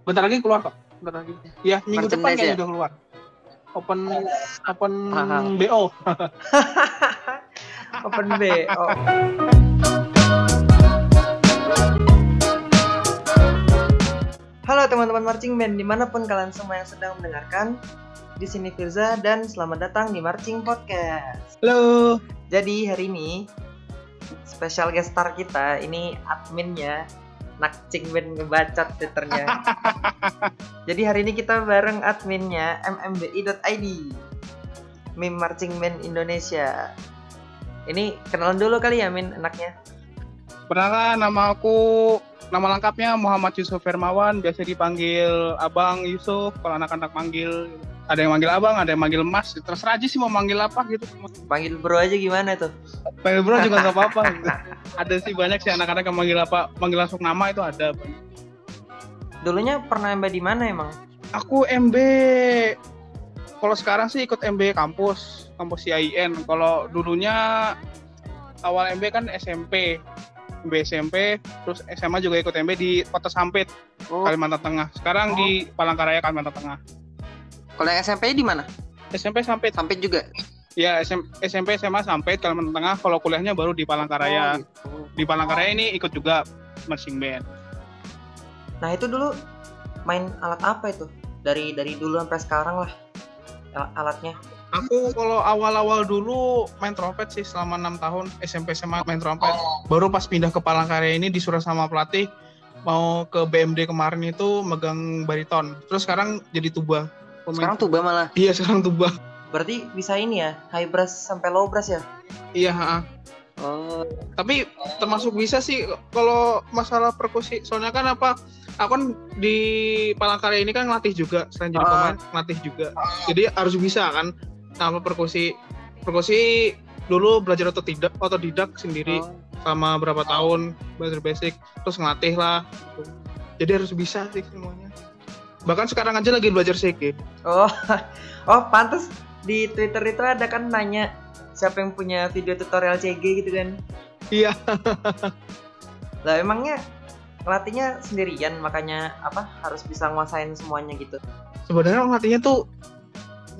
Bentar lagi keluar kok. Bentar lagi. Ya, minggu depan kayaknya ya? udah keluar. Open open Paham. BO. Open B. Oh. Halo teman-teman marching band di mana pun kalian semua yang sedang mendengarkan. Di sini Firza dan selamat datang di Marching Podcast. Halo. Jadi hari ini special guest star kita ini adminnya Nakcing Band ngebacot twitternya. Jadi hari ini kita bareng adminnya mmbi.id Meme Marching Band Indonesia. Ini kenalan dulu kali ya Min enaknya. Perkenalkan nama aku nama lengkapnya Muhammad Yusuf Hermawan, biasa dipanggil Abang Yusuf kalau anak-anak manggil ada yang manggil abang, ada yang manggil mas, terserah aja sih mau manggil apa gitu. Panggil bro aja gimana tuh? Panggil bro juga nggak apa-apa. gitu. Ada sih banyak sih anak-anak yang manggil apa, manggil langsung nama itu ada. Dulunya pernah MB di mana emang? Aku MB kalau sekarang sih ikut MB kampus, kampus CIN. Kalau dulunya awal MB kan SMP. MB SMP, terus SMA juga ikut MB di Kota Sampit, Oh, Kalimantan Tengah. Sekarang Oh. di Palangkaraya, Kalimantan Tengah. Kalau yang SMP di mana? SMP Sampit. Sampai juga. Ya, SM SMP SMA Sampit, Kalimantan Tengah. Kalau kuliahnya baru di Palangkaraya. Oh, gitu. Di Palangkaraya ini ikut juga marching band. Nah itu dulu main alat apa itu? Dari dari dulu sampai sekarang lah al- alatnya. Aku kalau awal-awal dulu main trompet sih selama enam tahun SMP SMA main trompet. Baru pas pindah ke Palangkaraya ini disuruh sama pelatih mau ke BMD kemarin itu megang bariton. Terus sekarang jadi tuba. Pemain- Sekarang tuba malah. Iya sekarang tuba. Berarti bisa ini ya, high brass sampai low brass ya? Iya. ha-ha. Oh, Tapi termasuk bisa sih kalau masalah perkusi. Soalnya kan apa? Aku kan di Palangkaraya ini kan ngelatih juga selain jadi Ah. pemain ngelatih juga. Jadi harus bisa kan. Apa perkusi perkusi dulu belajar otodidak otodidak sendiri oh. selama berapa tahun belajar basic terus ngelatih lah jadi harus bisa sih semuanya bahkan sekarang aja lagi belajar CG Oh, oh pantas di Twitter itu ada kan nanya siapa yang punya video tutorial CG gitu kan? iya. Lah emangnya ngelatihnya sendirian makanya apa harus bisa nguasain semuanya gitu. sebenarnya ngelatihnya tuh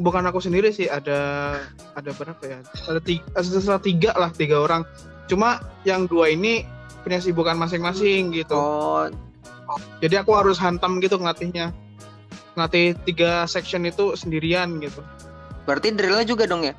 bukan aku sendiri sih ada ada berapa ya? Ada tiga, ada tiga lah tiga orang. Cuma yang dua ini punya sibukan masing-masing gitu. Oh, jadi aku harus hantam gitu ngelatihnya ngelatih tiga section itu sendirian gitu berarti drillnya juga dong ya?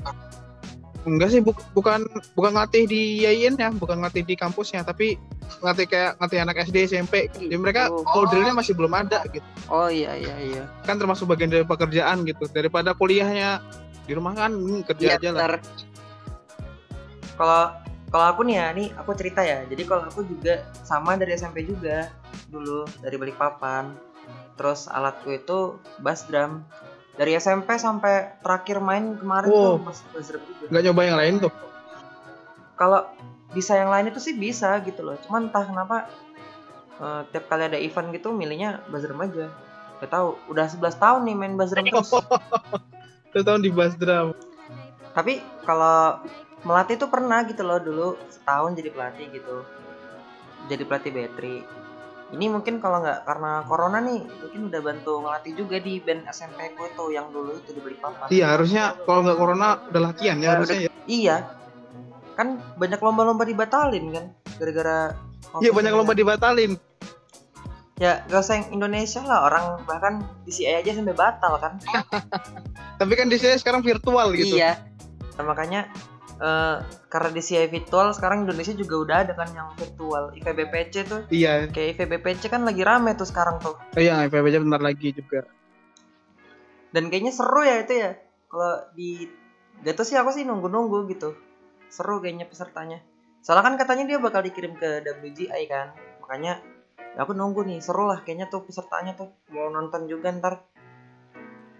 Enggak sih, buk- bukan bukan ngelatih di YIN ya, bukan ngelatih di kampusnya, tapi ngelatih kayak ngelatih anak SD, SMP. Jadi mereka Oh. kalau drillnya masih belum ada gitu. Oh iya iya iya. Kan termasuk bagian dari pekerjaan gitu. Daripada kuliahnya di rumah kan hmm, kerja Iya, aja lah. Kalau kalau aku nih ya, nih aku cerita ya. Jadi kalau aku juga sama dari SMP juga dulu dari Balikpapan. Terus alatku itu bass drum. Dari SMP sampai terakhir main kemarin Wow. tuh bass, bass drum juga. Nggak nyoba yang lain tuh. Kalau bisa yang lain itu sih bisa gitu loh. Cuman entah kenapa eh, tiap kali ada event gitu milihnya bass drum aja. Gak tahu, udah 11 tahun nih main bass drum terus. Tahun di bass drum. Tapi kalau melatih tuh pernah gitu loh dulu setahun jadi pelatih gitu. Jadi pelatih battery. Ini mungkin kalau nggak karena corona nih, mungkin udah bantu ngelatih juga di band SMP ku itu yang dulu itu di Balikpapan. Iya, harusnya kalau nggak corona udah latihan ya harusnya ya. Iya. Kan banyak lomba-lomba dibatalin kan gara-gara Iya, banyak lomba dibatalin. Ya, gak usah yang Indonesia lah, orang bahkan di CI aja sampai batal kan. Tapi kan di sini sekarang virtual gitu. Iya. Nah, makanya eh, karena di CI virtual sekarang Indonesia juga udah ada kan yang virtual IVBPC tuh. Iya, Kayak IVBPC kan lagi rame tuh sekarang tuh. iya, FPBJ bentar lagi juga. Dan kayaknya seru ya itu ya. Kalau di gak tau sih aku sih nunggu-nunggu gitu. Seru kayaknya pesertanya. Soalnya kan katanya dia bakal dikirim ke WGI kan. Makanya ya aku nunggu nih, seru lah kayaknya tuh pesertanya tuh. Mau nonton juga ntar.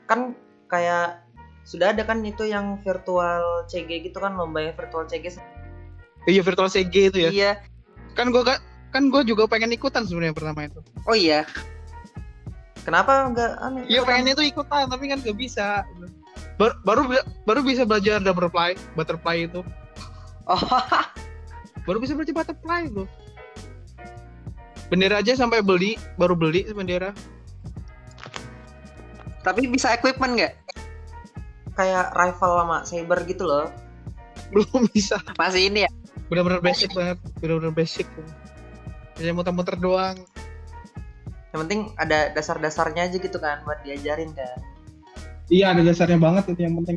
Kan kayak sudah ada kan itu yang virtual CG gitu kan lomba yang virtual CG Iya, virtual CG itu ya. iya Kan gua kan kan gue juga pengen ikutan sebenarnya pertama itu. oh iya kenapa enggak aneh Iya pengennya tuh ikutan tapi kan gak bisa. Baru baru, baru bisa belajar butterfly, butterfly itu. oh Baru bisa belajar butterfly loh. Bendera aja sampai beli, baru beli bendera. Tapi bisa equipment nggak? Kayak rifle sama saber gitu loh. belum bisa Masih ini ya? benar-benar basic banget benar-benar basic hanya muter-muter doang Yang penting ada dasar-dasarnya aja gitu kan buat diajarin kan. iya ada dasarnya banget itu yang penting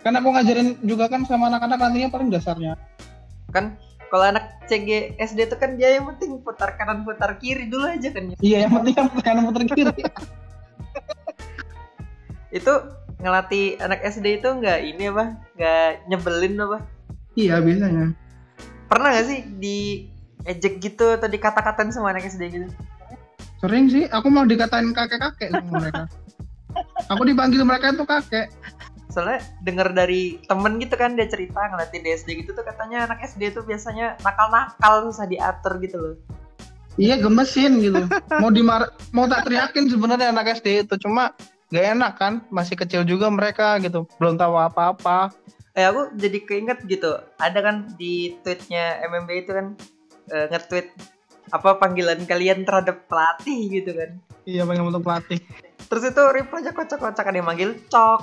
kan aku ngajarin juga kan sama anak-anak nantinya paling dasarnya Kan kalau anak CG SD itu kan dia yang penting putar kanan putar kiri dulu aja kan. iya yang penting kan kanan muter kiri Itu ngelatih anak SD itu nggak ini apa? Nggak nyebelin apa? iya biasanya Pernah nggak sih di ejek gitu atau dikata-katain sama anak SD gitu? sering sih aku mau dikatain kakek-kakek sama mereka aku dipanggil mereka itu kakek soalnya denger dari temen gitu kan dia cerita ngeliatin di SD gitu tuh katanya anak SD tuh biasanya nakal-nakal susah diatur gitu loh iya gemesin gitu mau dimar mau tak teriakin sebenarnya anak SD itu cuma gak enak kan? Masih kecil juga mereka gitu. Belum tahu apa-apa. Eh aku jadi keinget gitu. Ada kan di tweetnya MMB itu kan eh, nge-tweet apa panggilan kalian terhadap pelatih gitu kan. Iya pengen untuk pelatih. Terus itu reply-nya kocak-kocak. Ada yang manggil cok.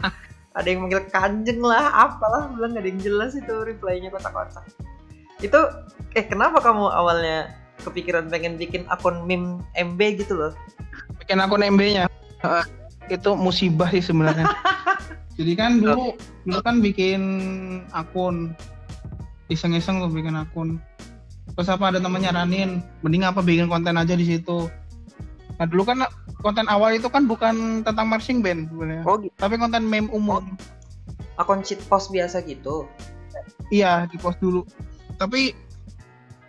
Ada yang manggil kanjeng lah apalah. Bilang gak ada yang jelas itu reply-nya kocak-kocak. Itu eh kenapa kamu awalnya kepikiran pengen bikin akun meme MB gitu loh? Bikin akun MB-nya itu musibah sih sebenarnya. Jadi kan dulu dulu kan bikin akun. Iseng-iseng tuh bikin akun. Terus apa ada temannya Ranin mending apa bikin konten aja di situ. Nah dulu kan konten awal itu kan bukan tentang marching band sebenarnya. Oh gitu tapi konten meme umum. Akun cheat post biasa gitu? Iya di post dulu. Tapi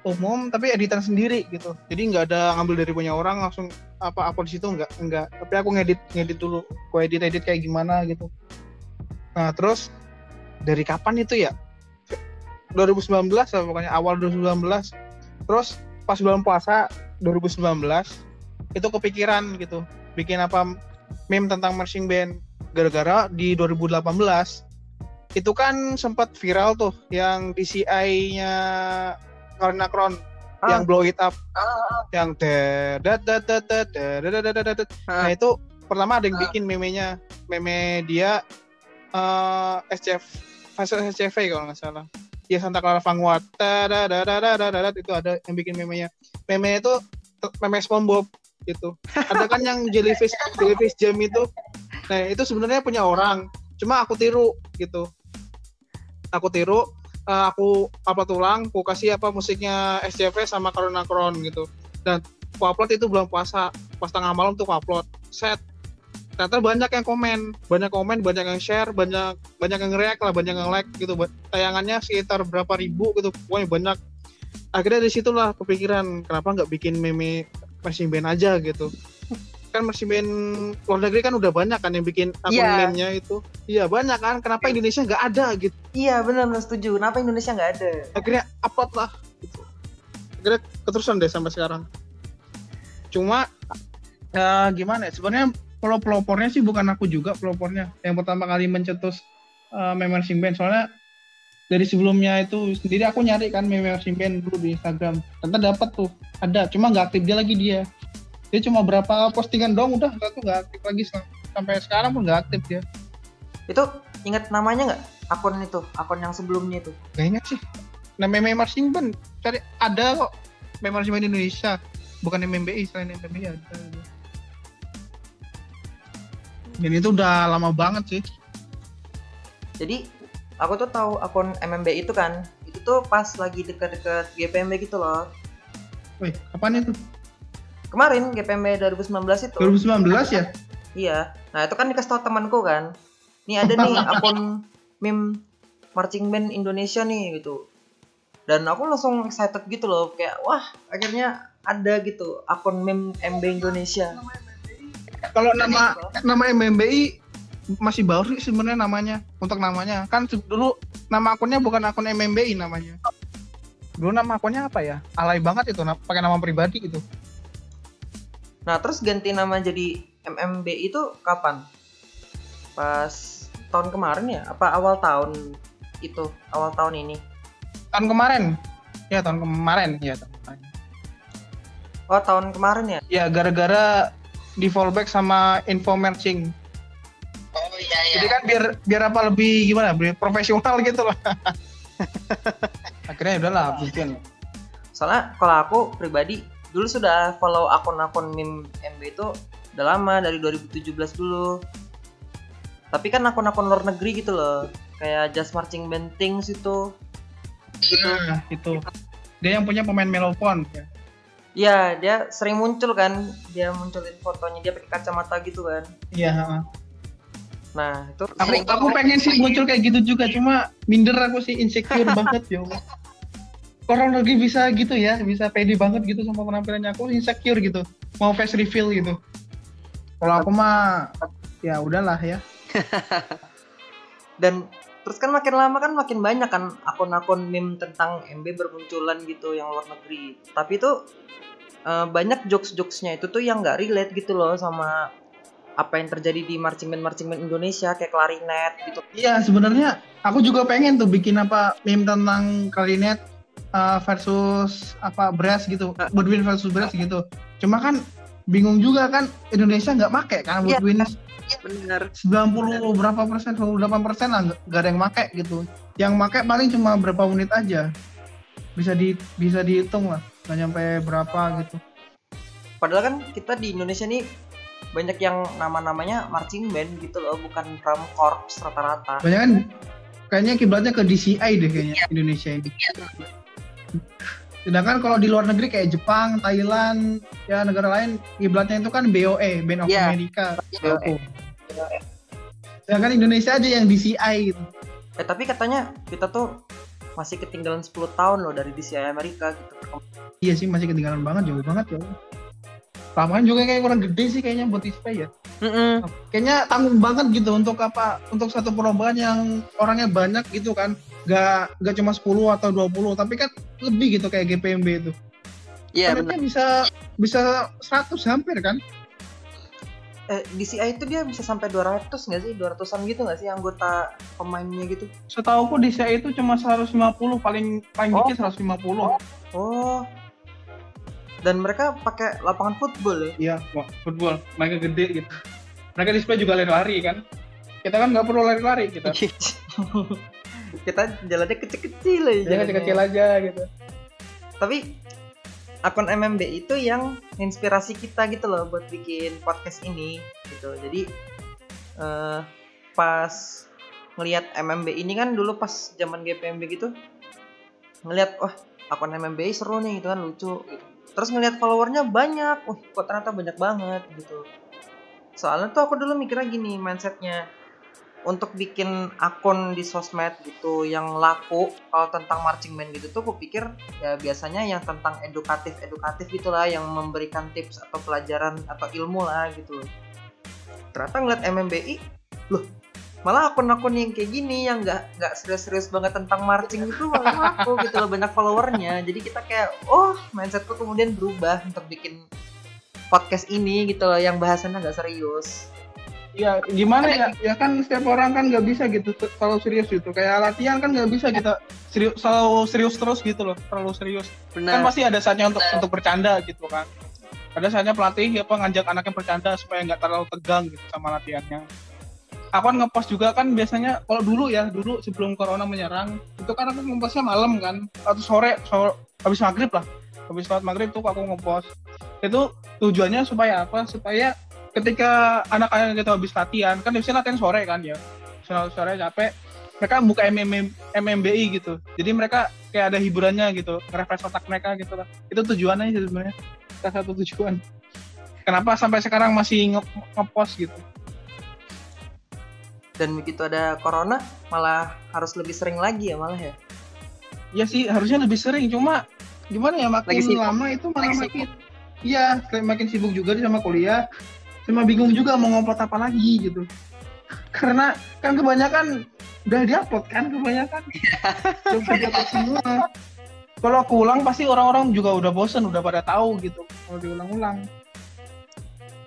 umum tapi editan sendiri gitu. Jadi nggak ada ngambil dari punya orang langsung apa upload situ nggak nggak. Tapi aku ngedit ngedit dulu aku edit edit kayak gimana gitu. Nah terus dari kapan itu ya? 2019 lah pokoknya awal 2019 terus pas bulan puasa 2019 itu kepikiran gitu bikin apa meme tentang marching band. Gara-gara di 2018 itu kan sempat viral tuh yang DCI-nya Karena Kron Ah. yang blow it up yang dedat dedat dedat dedat dedat dedat. nah itu pertama ada yang bikin memenya meme dia eh SCF fase SCV kalau nggak salah ya Santa Clara Vanguard itu ada yang bikin memenya meme itu meme SpongeBob gitu ada kan yang jellyfish jellyfish jam itu nah itu sebenarnya punya orang cuma aku tiru gitu aku tiru eh, aku apa tulang aku kasih apa musiknya SCV sama Corona Kron gitu. Dan aku upload itu bulan puasa pas tengah malam tuh aku upload. Set. Ternyata banyak yang komen. Banyak komen banyak yang share banyak banyak yang react lah banyak yang like gitu. Tayangannya sekitar berapa ribu gitu pokoknya banyak. Akhirnya dari situlah kepikiran kenapa nggak bikin meme marching band aja gitu kan marching band luar negeri kan udah banyak kan yang bikin akun Iya. meme-nya itu. Iya banyak kan. Kenapa Indonesia nggak ada gitu? Iya benar benar setuju. Kenapa Indonesia nggak ada? Akhirnya upload lah gitu. akhirnya keterusan deh sampai sekarang. Cuma ya gimana ya? Sebenarnya kalau pelopornya sih bukan aku juga pelopornya. Yang pertama kali mencetus uh, meme band. Soalnya dari sebelumnya itu sendiri aku nyari kan meme band dulu di Instagram. Ternyata dapat tuh. Ada cuma nggak aktif dia lagi dia dia cuma berapa postingan dong udah nggak tuh nggak aktif lagi sampai sekarang pun nggak aktif dia itu ingat namanya nggak akun itu akun yang sebelumnya itu Gak ingat sih. Nah, meme marching band cari ada kok marching band Indonesia, bukan MMBI selain MMBI ada. Dan itu udah lama banget sih. jadi aku tuh tahu akun MMB itu kan itu tuh pas lagi deket-deket GPMB gitu loh Wih, kapan itu? Kemarin GPMB 2019 itu 2019 ya? iya nah itu kan dikasih tau temanku kan nih ada nih akun meme marching band Indonesia nih gitu dan aku langsung excited gitu loh kayak wah akhirnya ada gitu akun meme MB Indonesia Kalau nama nama MMBI masih baru sih sebenarnya namanya. Untuk namanya kan dulu nama akunnya bukan akun MMBI namanya. Dulu nama akunnya apa ya? Alay banget itu, pakai nama pribadi gitu. Nah terus ganti nama jadi MMB itu kapan pas tahun kemarin ya apa awal tahun itu awal tahun ini Tahun kemarin. Ya, tahun kemarin. Ya, tahun kemarin. oh tahun kemarin ya ya gara-gara di fallback sama info matching. Oh iya iya. Jadi kan biar biar apa lebih gimana? Biar profesional gitu loh. Akhirnya ya udahlah bikin. Soalnya kalau aku pribadi dulu sudah follow akun-akun meme MB itu udah lama dari 2017 dulu. Tapi kan akun-akun luar negeri gitu loh. Kayak Just Marching Band Things itu. Gitu. Nah, itu. Dia yang punya pemain melopon. Ya. Iya, dia sering muncul kan. Dia munculin fotonya dia pakai kacamata gitu kan. Iya, Nah, itu aku, sering aku pengen sih muncul kayak gitu juga, cuma minder aku sih insecure banget ya Orang lagi bisa gitu ya, bisa pede banget gitu sama penampilannya. Aku insecure gitu, mau face reveal gitu. Kalau aku mah ya udahlah ya. dan terus kan makin lama kan makin banyak kan akun-akun meme tentang MB bermunculan gitu yang luar negeri. Tapi itu eh, banyak jokes-jokesnya itu tuh yang nggak relate gitu loh sama apa yang terjadi di marching band marching band Indonesia kayak klarinet gitu. Iya, sebenarnya aku juga pengen tuh bikin apa meme tentang klarinet uh, versus apa brass gitu, woodwind versus brass gitu. Cuma kan bingung juga kan Indonesia nggak make kan Iya. woodwind Bener. 90 berapa persen, 98 persen lah nggak ada yang make gitu. Yang make paling cuma berapa unit aja. Bisa di bisa dihitung lah, nggak nyampe berapa gitu. Padahal kan kita di Indonesia nih banyak yang nama-namanya marching band gitu loh, bukan drum corps rata-rata. Banyak kan kayaknya kiblatnya ke DCI deh kayaknya Indonesia ini. Sedangkan kalau di luar negeri kayak Jepang, Thailand, ya negara lain kiblatnya itu kan BOE, Band of Iya. America. BOE. Sedangkan Indonesia aja yang DCI gitu. Eh tapi katanya kita tuh masih ketinggalan 10 tahun loh dari DCI Amerika gitu. Iya sih masih ketinggalan banget, jauh banget ya. Lapangan juga kayak kurang gede sih kayaknya buat display ya. Mm-mm. Kayaknya tanggung banget gitu untuk apa? Untuk satu perlombaan yang orangnya banyak gitu kan. Gak, gak cuma 10 atau 20, tapi kan lebih gitu kayak GPMB itu. Iya Targetnya benar. bisa bisa 100 hampir kan? Eh DCI itu dia bisa sampai 200 nggak sih? 200-an gitu nggak sih anggota pemainnya gitu? Setahu aku di CI itu cuma 150 paling paling Oh. dikit 150. Oh. Dan mereka pakai lapangan football ya? Iya, football. Mereka gede gitu. Mereka display juga lari-lari kan. Kita kan nggak perlu lari-lari kita. kita jalannya kecil-kecil aja. Jangan jalannya. kecil-kecil aja gitu. Tapi akun MMB itu yang inspirasi kita gitu loh buat bikin podcast ini gitu. Jadi eh pas ngelihat MMB ini kan dulu pas zaman GPMB gitu ngelihat wah akun MMB seru nih gitu kan lucu gitu. Terus ngelihat followernya banyak, wah kok ternyata banyak banget gitu. Soalnya tuh aku dulu mikirnya gini mindsetnya untuk bikin akun di sosmed gitu yang laku kalau tentang marching band gitu tuh aku pikir ya biasanya yang tentang edukatif edukatif gitulah yang memberikan tips atau pelajaran atau ilmu lah gitu ternyata ngeliat MMBI loh malah akun-akun yang kayak gini yang nggak nggak serius-serius banget tentang marching itu malah laku gitu loh banyak followernya jadi kita kayak oh mindsetku kemudian berubah untuk bikin podcast ini gitu loh yang bahasannya nggak serius Ya gimana ya? Ya kan setiap orang kan nggak bisa gitu t- kalau serius gitu. Kayak latihan kan nggak bisa kita serius selalu serius terus gitu loh. Terlalu serius. Kan pasti ada saatnya untuk untuk bercanda gitu kan. Ada saatnya pelatih apa ngajak anaknya bercanda supaya nggak terlalu tegang gitu sama latihannya. Aku kan ngepost juga kan biasanya kalau dulu ya dulu sebelum corona menyerang itu kan aku ngepostnya malam kan atau sore sore habis maghrib lah. Habis sholat maghrib tuh aku ngepost. Itu tujuannya supaya apa? Supaya ketika anak-anak kita habis latihan kan biasanya latihan sore kan ya sore sore capek mereka buka MM, MMBI gitu. Jadi mereka kayak ada hiburannya gitu nge-refresh otak mereka gitu lah. Itu tujuannya sebenarnya. Salah satu tujuan. Kenapa sampai sekarang masih nge- ngepost gitu dan begitu ada corona malah harus lebih sering lagi ya malah ya? Ya sih harusnya lebih sering. Cuma gimana ya makin Lagi sibuk. lama itu malah Lagi makin iya kayak makin sibuk juga sama kuliah. Cuma bingung juga mau ngupload apa lagi gitu. Karena kan kebanyakan udah diupload kan kebanyakan. Udah diupload semua. Kalau aku ulang pasti orang-orang juga udah bosen udah pada tahu gitu. Kalau diulang-ulang.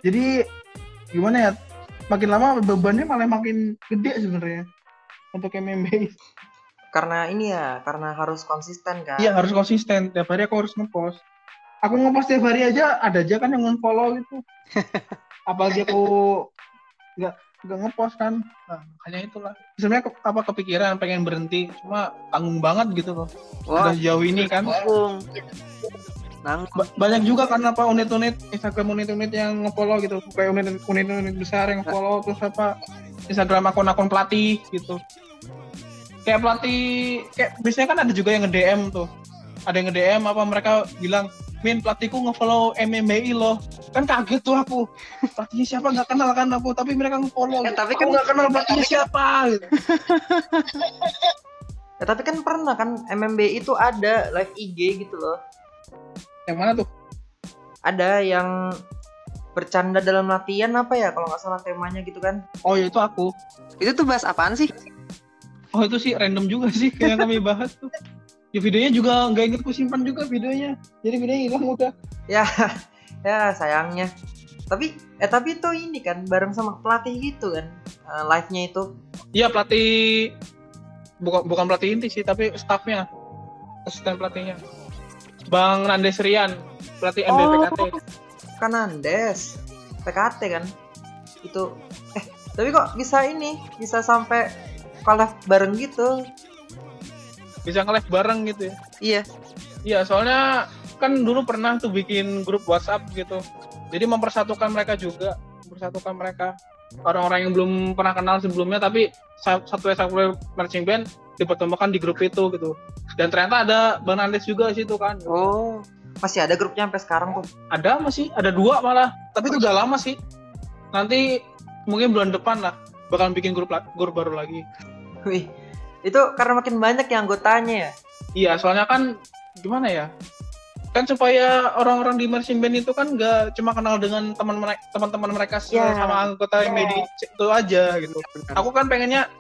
Jadi gimana ya makin lama bebannya malah makin gede sebenarnya untuk MMB karena ini ya karena harus konsisten kan Iya harus konsisten. Tiap hari aku harus ngepost. Aku ngepost tiap hari aja ada aja kan yang unfollow gitu. apalagi aku nggak nggak ngepost kan nah, makanya itulah sebenarnya ke, apa kepikiran pengen berhenti cuma tanggung banget gitu loh Wah, udah sejauh ini kan nanggung. Nanggung. Ba- banyak juga kan apa unit-unit Instagram unit-unit yang ngefollow gitu. Kayak unit unit-unit besar yang follow terus apa Instagram akun-akun pelatih gitu. Kayak pelatih kayak biasanya kan ada juga yang nge-DM tuh. Ada yang nge-DM apa mereka bilang Min pelatihku nge-follow MMBI loh. Kan kaget tuh aku. Pelatihnya siapa? Nggak kenal kan aku. Tapi mereka nge-follow. Eh, tapi kan- nggak kenal pelatihnya siapa. Gitu Ya, tapi kan pernah kan MMB itu ada live IG gitu loh. Yang mana tuh Ada yang bercanda dalam latihan apa ya kalau nggak salah temanya gitu kan. oh ya itu aku Itu tuh bahas apaan sih? oh itu sih random juga sih kayak yang kami bahas tuh ya videonya juga nggak inget ku simpan juga videonya jadi videonya hilang udah Ya, ya sayangnya. Tapi eh tapi itu ini kan bareng sama pelatih gitu kan. eh, live-nya itu. Iya pelatih bukan bukan pelatih inti sih tapi staffnya asisten pelatihnya Bang Nandes Rian pelatih Oh. MBPKT Kan Andes. PKT kan. Itu eh tapi kok bisa ini? Bisa sampai collab bareng gitu. bisa nge-live bareng gitu ya Iya. iya soalnya kan dulu pernah tuh bikin grup WhatsApp gitu jadi mempersatukan mereka juga mempersatukan mereka orang-orang yang belum pernah kenal sebelumnya tapi sa- satu satu marching band dipertemukan di grup itu gitu dan ternyata ada Bang Nandes juga di situ kan Oh, masih ada grupnya sampai sekarang tuh. Ada masih, ada dua malah. Tapi itu udah lama sih. Nanti mungkin bulan depan lah bakal bikin grup grup baru lagi. Wih, itu karena makin banyak yang anggotanya ya. Iya, soalnya kan gimana ya? Kan supaya orang-orang di marching band itu kan nggak cuma kenal dengan teman mereka, teman-teman mereka Ya. sama anggota yang di itu aja gitu. Aku kan pengennya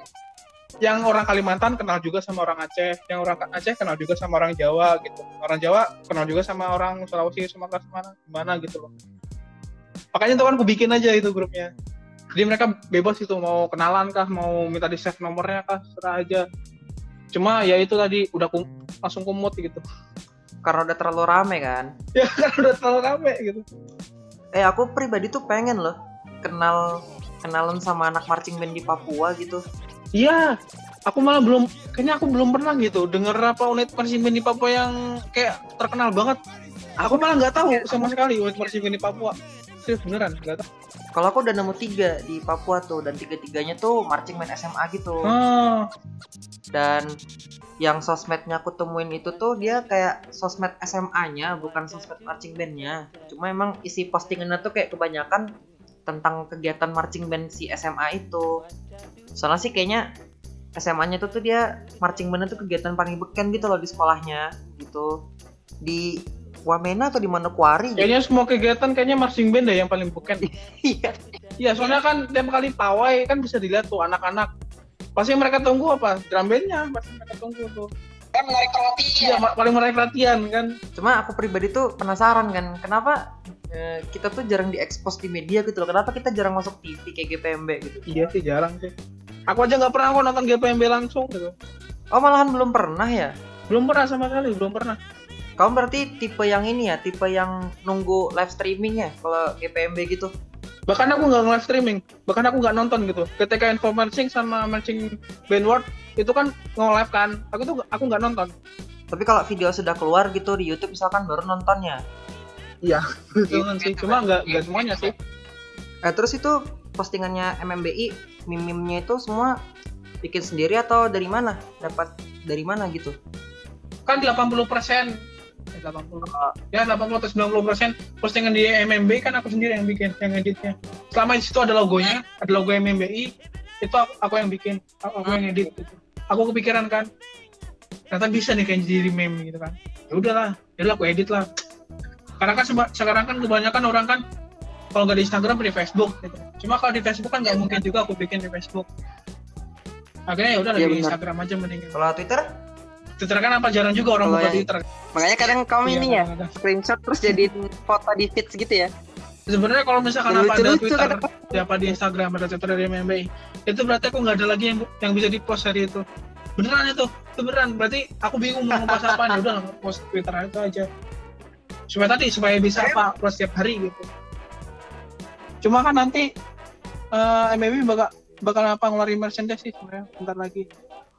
yang orang Kalimantan kenal juga sama orang Aceh, yang orang Aceh kenal juga sama orang Jawa gitu. Orang Jawa kenal juga sama orang Sulawesi, Sumatera mana, gimana gitu loh. Makanya itu kan aku bikin aja itu grupnya. Jadi mereka bebas itu mau kenalan kah, mau minta di save nomornya kah, serah aja. Cuma ya itu tadi udah kum- langsung kumut gitu. Karena udah terlalu rame kan. ya kan udah terlalu rame gitu. Eh, aku pribadi tuh pengen loh kenal kenalan sama anak marching band di Papua gitu. Iya, aku malah belum, kayaknya aku belum pernah gitu denger apa unit marching band di Papua yang kayak terkenal banget. Aku malah nggak tahu sama sekali unit marching band di Papua. Serius beneran nggak tahu. Kalau aku udah nemu tiga di Papua tuh dan tiga-tiganya tuh marching band SMA gitu. Oh, Dan yang sosmednya aku temuin itu tuh dia kayak sosmed SMA-nya bukan sosmed marching band-nya. Cuma emang isi postingannya tuh kayak kebanyakan tentang kegiatan marching band si SMA itu. Soalnya sih kayaknya SMA-nya tuh tuh dia marching band tuh kegiatan paling beken gitu loh di sekolahnya gitu. Di Wamena atau di Manokwari gitu. kayaknya semua kegiatan kayaknya marching band deh yang paling bukan. Iya. Iya, soalnya kan tiap kali pawai kan bisa dilihat tuh anak-anak. Pasti mereka tunggu apa? Drum bandnya pasti mereka tunggu tuh. kan menarik perhatian Iya, paling menarik perhatian kan. Cuma aku pribadi tuh penasaran kan, kenapa eh, kita tuh jarang diekspos di media gitu loh. Kenapa kita jarang masuk TV kayak GPMB gitu. Iya sih jarang sih. Aku aja nggak pernah kok nonton GPMB langsung gitu. Oh malahan belum pernah ya? Belum pernah sama sekali, belum pernah. Kamu berarti tipe yang ini ya, tipe yang nunggu live streaming ya kalau GPMB gitu. Bahkan aku nggak nge-live streaming, bahkan aku nggak nonton gitu. Ketika info marching sama marching band world itu kan nge-live kan, aku tuh aku nggak nonton. Tapi kalau video sudah keluar gitu di YouTube misalkan baru nontonnya. Gitu kan sih, cuma nggak nggak semuanya sih. Eh terus itu postingannya MMBI, meme-nya itu semua bikin sendiri atau dari mana? Dapat dari mana gitu? Kan 80 persen, 80 ya 80 atau 90 persen postingan di MMB kan aku sendiri yang bikin, yang editnya. Selama di situ ada logonya, ada logo MMBI, itu aku, aku yang bikin, aku, aku yang edit. Gitu. Aku kepikiran kan, ternyata bisa nih kayak jadi meme gitu kan. Ya udahlah, ya udah aku edit lah. Karena kan sekarang kan kebanyakan orang kan kalau nggak di Instagram di Facebook gitu. Cuma kalau di Facebook kan nggak mungkin juga aku bikin di Facebook. Akhirnya ya udah Iya, di. Instagram aja mending. Kalau Twitter? Twitter kan apa jarang juga orang buka Twitter. makanya kadang kamu Iya, ini ya kadang-kadang. screenshot terus jadiin foto di feeds gitu ya Sebenarnya kalau misalkan apa ada Twitter, siapa di Instagram, ada Twitter dari MMBI, itu berarti aku nggak ada lagi yang yang bisa di post hari itu. Beneran itu, itu beneran. Berarti aku bingung mau post apa, ya udah post Twitter itu aja. Supaya tadi, supaya bisa apa, post setiap hari gitu. Cuma kan nanti eh MMB bakal bakal apa ngeluarin merchandise sih sebenarnya bentar lagi.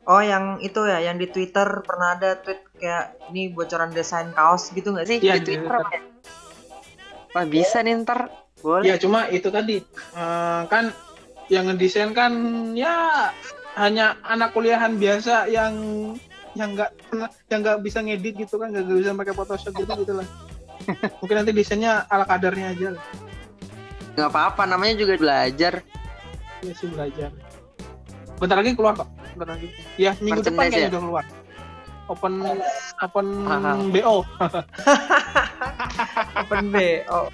Oh yang itu ya, yang di Twitter pernah ada tweet kayak ini bocoran desain kaos gitu nggak sih? Iya, di Twitter ya? Wah bisa nih ntar. Boleh. Ya cuma itu tadi eh, kan yang ngedesain kan ya hanya anak kuliahan biasa yang yang nggak yang nggak bisa ngedit gitu kan nggak bisa pakai Photoshop gitu gitu lah. Mungkin nanti desainnya ala kadarnya aja lah. Nggak apa-apa, namanya juga belajar. Ya sih belajar. Bentar lagi keluar kok. Bentar lagi. Ya minggu depan kayaknya ya? udah keluar. Open open Haha. BO. Open B. Oh.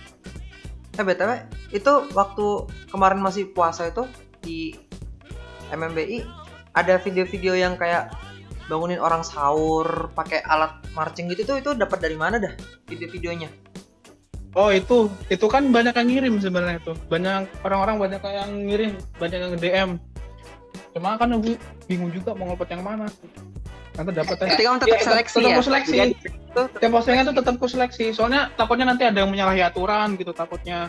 Eh btw itu waktu kemarin masih puasa itu di MMBI ada video-video yang kayak bangunin orang sahur pakai alat marching gitu tuh itu dapat dari mana dah video-videonya? Oh itu, itu kan banyak yang ngirim sebenarnya itu. Banyak orang-orang banyak yang ngirim, banyak yang DM. Cuma kan aku bingung juga mau ngelompok yang mana. Nanti dapat aja. Berarti kamu tetap Iya, seleksi tetap ya? seleksi. Jadi, Tiap postingan itu tetap ku seleksi. Soalnya takutnya nanti ada yang menyalahi aturan gitu takutnya.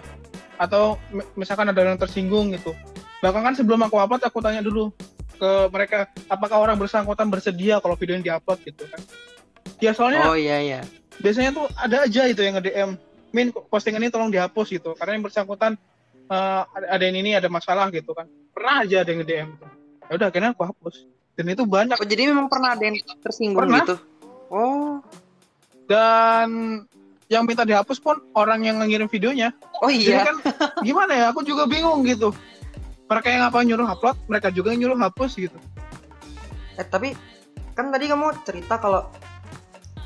Atau misalkan ada yang tersinggung gitu. Bahkan kan sebelum aku upload aku tanya dulu ke mereka apakah orang bersangkutan bersedia kalau video ini diupload gitu kan. Ya soalnya Oh iya iya. biasanya tuh ada aja itu yang nge-DM min postingan ini tolong dihapus gitu karena yang bersangkutan ada ada yang ini ada masalah gitu kan pernah aja ada yang nge-DM gitu. Ya udah akhirnya aku hapus dan itu banyak Oh jadi memang pernah ada yang tersinggung Pernah. gitu? Oh. dan yang minta dihapus pun orang yang ngirim videonya Oh jadi iya. kan gimana ya aku juga bingung gitu mereka yang apa nyuruh upload mereka juga yang nyuruh hapus gitu Eh tapi kan tadi kamu cerita kalau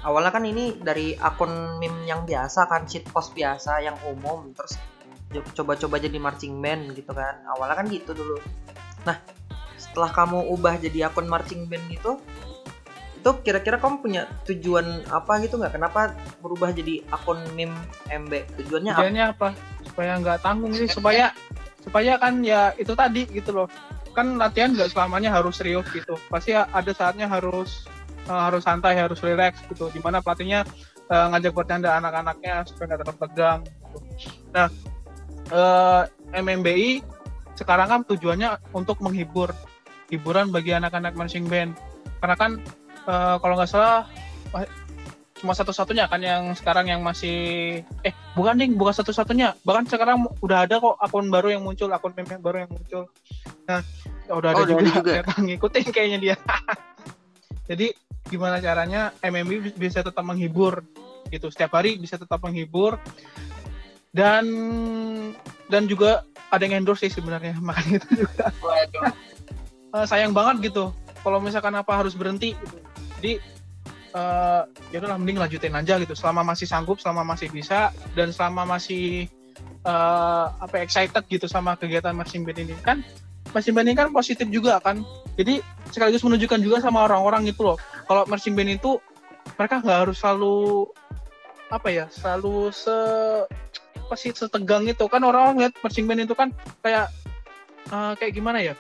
awalnya kan ini dari akun meme yang biasa kan cheat post biasa yang umum terus coba-coba jadi marching band gitu kan awalnya kan gitu dulu nah setelah kamu ubah jadi akun marching band itu itu kira-kira kamu punya tujuan apa gitu nggak? Kenapa berubah jadi akun meme MB tujuannya apa? Tujuannya apa? Supaya nggak tanggung sih supaya supaya kan ya itu tadi gitu loh. Kan latihan nggak selamanya harus serius gitu. Pasti ada saatnya harus eh, harus santai harus relax gitu. Di mana pelatihnya eh, ngajak bercanda anak-anaknya supaya nggak terlalu tegang gitu. nah eh, MMBI sekarang kan tujuannya untuk menghibur hiburan bagi anak-anak marching band. Karena kan eh, kalau nggak salah ma- cuma satu-satunya kan yang sekarang yang masih eh bukan ding bukan satu-satunya. Bahkan sekarang udah ada kok akun baru yang muncul akun meme baru yang muncul. Nah ya udah ada Oh, juga, juga. ternyata ngikutin kayaknya dia. Jadi gimana caranya MMB bisa tetap menghibur gitu. Setiap hari bisa tetap menghibur. Dan dan juga ada yang endorse sih sebenarnya makanya itu juga eh, sayang banget gitu. Kalau misalkan apa harus berhenti gitu. jadi eh ya udahlah mending lanjutin aja gitu. Selama masih sanggup selama masih bisa dan selama masih eh apa excited gitu sama kegiatan marching band ini. Kan marching band ini kan positif juga kan. Jadi sekaligus menunjukkan juga sama orang-orang itu loh. Kalau marching band itu mereka nggak harus selalu apa ya selalu se apa sih setegang itu. Kan orang-orang lihat marching band itu kan kayak eh, kayak gimana ya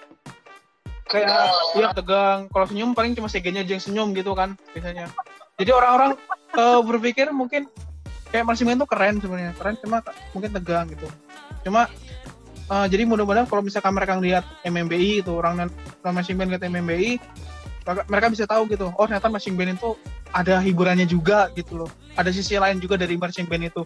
kayak ya tegang. Kalau senyum paling cuma segenya aja yang senyum gitu kan biasanya. Jadi orang-orang eh, berpikir mungkin kayak marching band itu keren sebenarnya. Keren cuma mungkin tegang gitu. Cuma eh, jadi mudah-mudahan kalau misalkan mereka lihat MMBI itu orang orang marching band lihat MMBI mereka bisa tahu gitu oh ternyata marching band itu ada hiburannya juga gitu loh. Ada sisi lain juga dari marching band itu.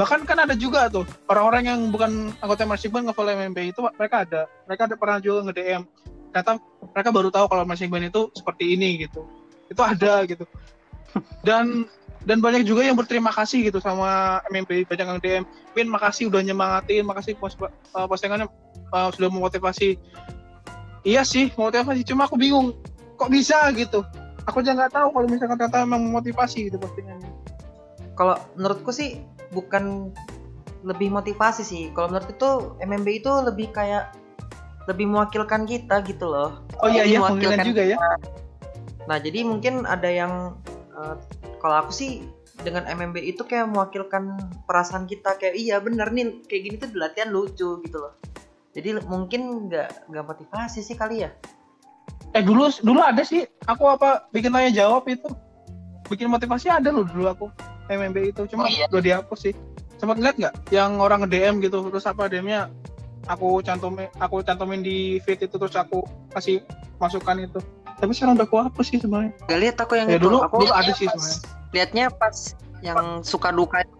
Bahkan kan ada juga tuh orang-orang yang bukan anggota marching band nge-follow MMBI itu mereka ada. Mereka ada pernah juga nge-DM ternyata mereka baru tahu kalau marching band itu seperti ini gitu. Itu ada gitu. Dan dan banyak juga yang berterima kasih gitu sama MMBI banyak yang DM Min makasih udah nyemangatin makasih pos uh, postingannya uh, sudah memotivasi. Iya sih memotivasi. Cuma aku bingung kok bisa gitu? Aku aja nggak tahu kalau misalkan ternyata emang memotivasi gitu postingannya. Kalau menurutku sih bukan lebih motivasi sih. Kalau menurut itu MMB itu lebih kayak lebih mewakilkan kita gitu loh. Oh iya iya mewakilkan juga ya. nah jadi mungkin ada yang eh, kalau aku sih dengan MMB itu kayak mewakilkan perasaan kita kayak iya bener nih kayak gini tuh latihan lucu gitu loh. Jadi mungkin nggak nggak motivasi sih kali ya. Eh dulu dulu ada sih. Aku apa bikin tanya jawab itu. Bikin motivasi ada loh dulu aku MMB itu. Cuma Oh, iya. udah dihapus sih. Sempat lihat nggak yang orang nge DM gitu terus apa DM-nya aku cantumin aku cantumin di feed itu terus aku kasih masukan itu tapi sekarang udah aku hapus sih sebenarnya Gak lihat aku yang ya itu. dulu aku dulu ada sih sebenarnya liatnya pas yang suka duka itu.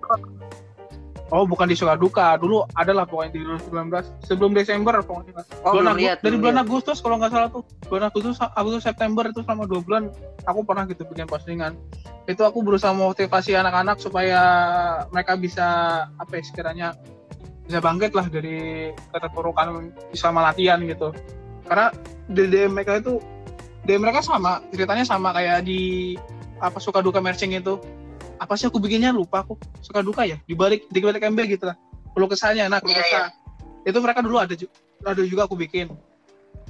oh bukan di suka duka dulu adalah pokoknya di 2019 sebelum Desember pokoknya Oh, bulan lihat. dari bulan lihat. Agustus kalau nggak salah tuh bulan Agustus Agustus September itu selama dua bulan aku pernah gitu bikin postingan itu aku berusaha motivasi anak-anak supaya mereka bisa apa ya sekiranya bisa bangkit lah dari keterpurukan selama latihan gitu. Karena di DM mereka itu DM mereka sama ceritanya sama kayak di apa suka duka matching itu. Apa sih aku bikinnya? Lupa aku. Suka duka ya? Dibalik di balik MB gitu lah. Perlu kesannya nah Iya, kesah. itu mereka dulu ada ada juga aku bikin.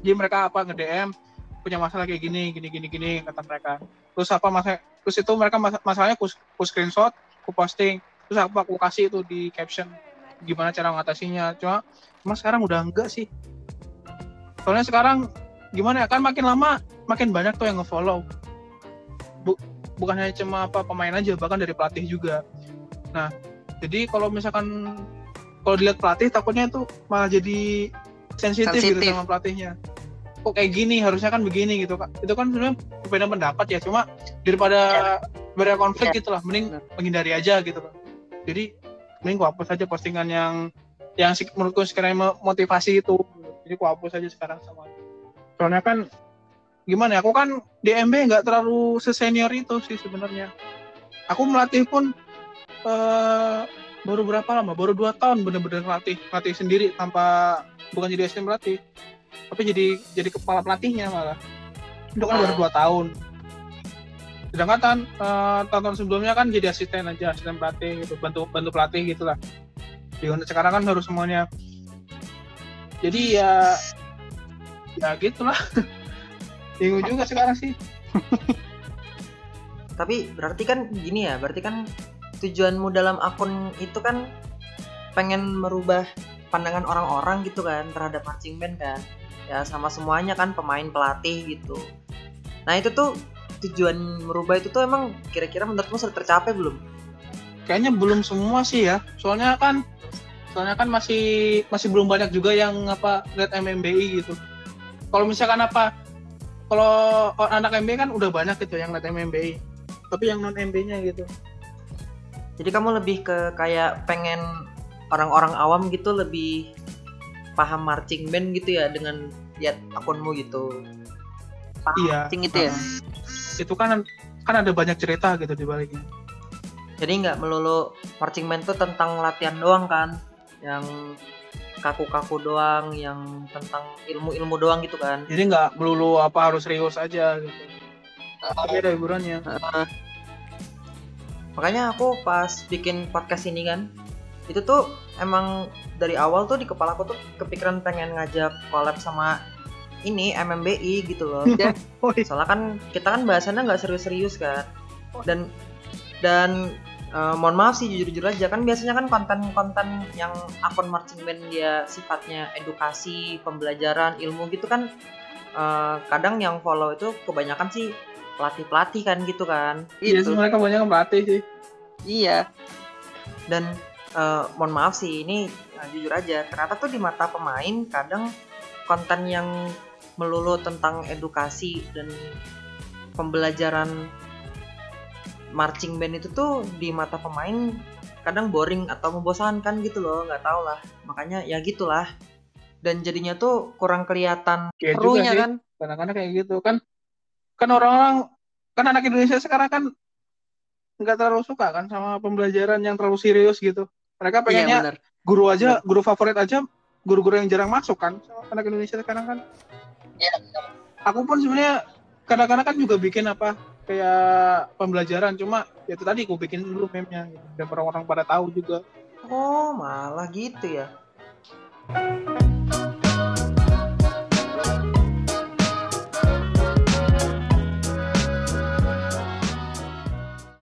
Jadi mereka apa nge DM punya masalah kayak gini gini gini gini kata mereka. Terus apa masalah terus itu mereka mas- masalahnya aku, aku screenshot aku posting. Terus aku aku kasih itu di caption gimana cara mengatasinya cuma cuma sekarang udah enggak sih. Soalnya sekarang gimana ya kan makin lama makin banyak tuh yang ngefollow. Bu- bukan hanya cuma apa pemain aja bahkan dari pelatih juga. Nah jadi kalau misalkan kalau dilihat pelatih takutnya itu malah jadi sensitif, gitu sama pelatihnya. Kok kayak gini harusnya kan begini gitu kak. Itu kan sebenarnya berbeda pendapat ya cuma daripada berbeda konflik Iya. gitu lah mending menghindari aja gitu kan jadi mending gua hapus aja postingan yang yang menurutku sekiranya motivasi itu. Jadi gua hapus aja sekarang sama soalnya kan gimana ya aku kan di MB nggak terlalu sesenior itu sih sebenarnya. Aku melatih pun eh, baru berapa lama? Baru dua tahun bener-bener latih latih sendiri tanpa bukan jadi asisten pelatih tapi jadi jadi kepala pelatihnya malah. Itu kan baru dua tahun sedangkan tahun eh, tahun-tahun sebelumnya kan jadi asisten aja asisten pelatih gitu bantu bantu pelatih gitulah di Honda sekarang kan harus semuanya jadi ya ya gitulah bingung juga sekarang sih Tapi berarti kan gini ya, berarti kan tujuanmu dalam akun itu kan pengen merubah pandangan orang-orang gitu kan terhadap marching band kan. Ya sama semuanya kan pemain pelatih gitu. Nah itu tuh tujuan merubah itu tuh emang kira-kira menurutmu sudah tercapai belum? kayaknya belum semua sih ya soalnya kan soalnya kan masih masih belum banyak juga yang apa lihat MMBI gitu kalau misalkan apa kalau anak MBI kan udah banyak gitu yang lihat MMBI tapi yang non MB nya gitu Jadi kamu lebih ke kayak pengen orang-orang awam gitu lebih paham marching band gitu ya dengan lihat akunmu gitu. iya Cing itu ya. Itu kan kan ada banyak cerita gitu di baliknya. Jadi nggak melulu marching band tuh tentang latihan doang kan, yang kaku-kaku doang, yang tentang ilmu-ilmu doang gitu kan. jadi nggak melulu apa harus serius aja gitu. Tapi ada hiburannya. Makanya aku pas bikin podcast ini kan, itu tuh emang dari awal tuh di kepala aku tuh kepikiran pengen ngajak collab sama ini MMBI gitu loh. oh, iya. Soalnya kan kita kan bahasannya nggak serius-serius kan. Dan dan eh, mohon maaf sih jujur-jujur aja kan biasanya kan konten-konten yang akun marching band dia sifatnya edukasi, pembelajaran, ilmu gitu kan eh, kadang yang follow itu kebanyakan sih pelatih-pelatih kan gitu kan. iya Itu. sih mereka banyak yang pelatih sih Iya. Dan eh, mohon maaf sih ini eh, jujur aja ternyata tuh di mata pemain kadang konten yang melulu tentang edukasi dan pembelajaran marching band itu tuh di mata pemain kadang boring atau membosankan gitu loh nggak tau lah. Makanya ya gitulah. Dan jadinya tuh kurang kelihatan Serunya sih kan. kadang-kadang kayak gitu. Kan kan orang-orang kan anak Indonesia sekarang kan nggak terlalu suka kan sama pembelajaran yang terlalu serius gitu. Mereka Iya pengennya benar. guru aja guru favorit aja guru-guru yang jarang masuk kan anak Indonesia sekarang kan Aku pun sebenarnya kadang-kadang kan juga bikin apa kayak pembelajaran cuma ya itu tadi aku bikin dulu meme-nya gitu. biar orang-orang pada tahu juga oh malah gitu ya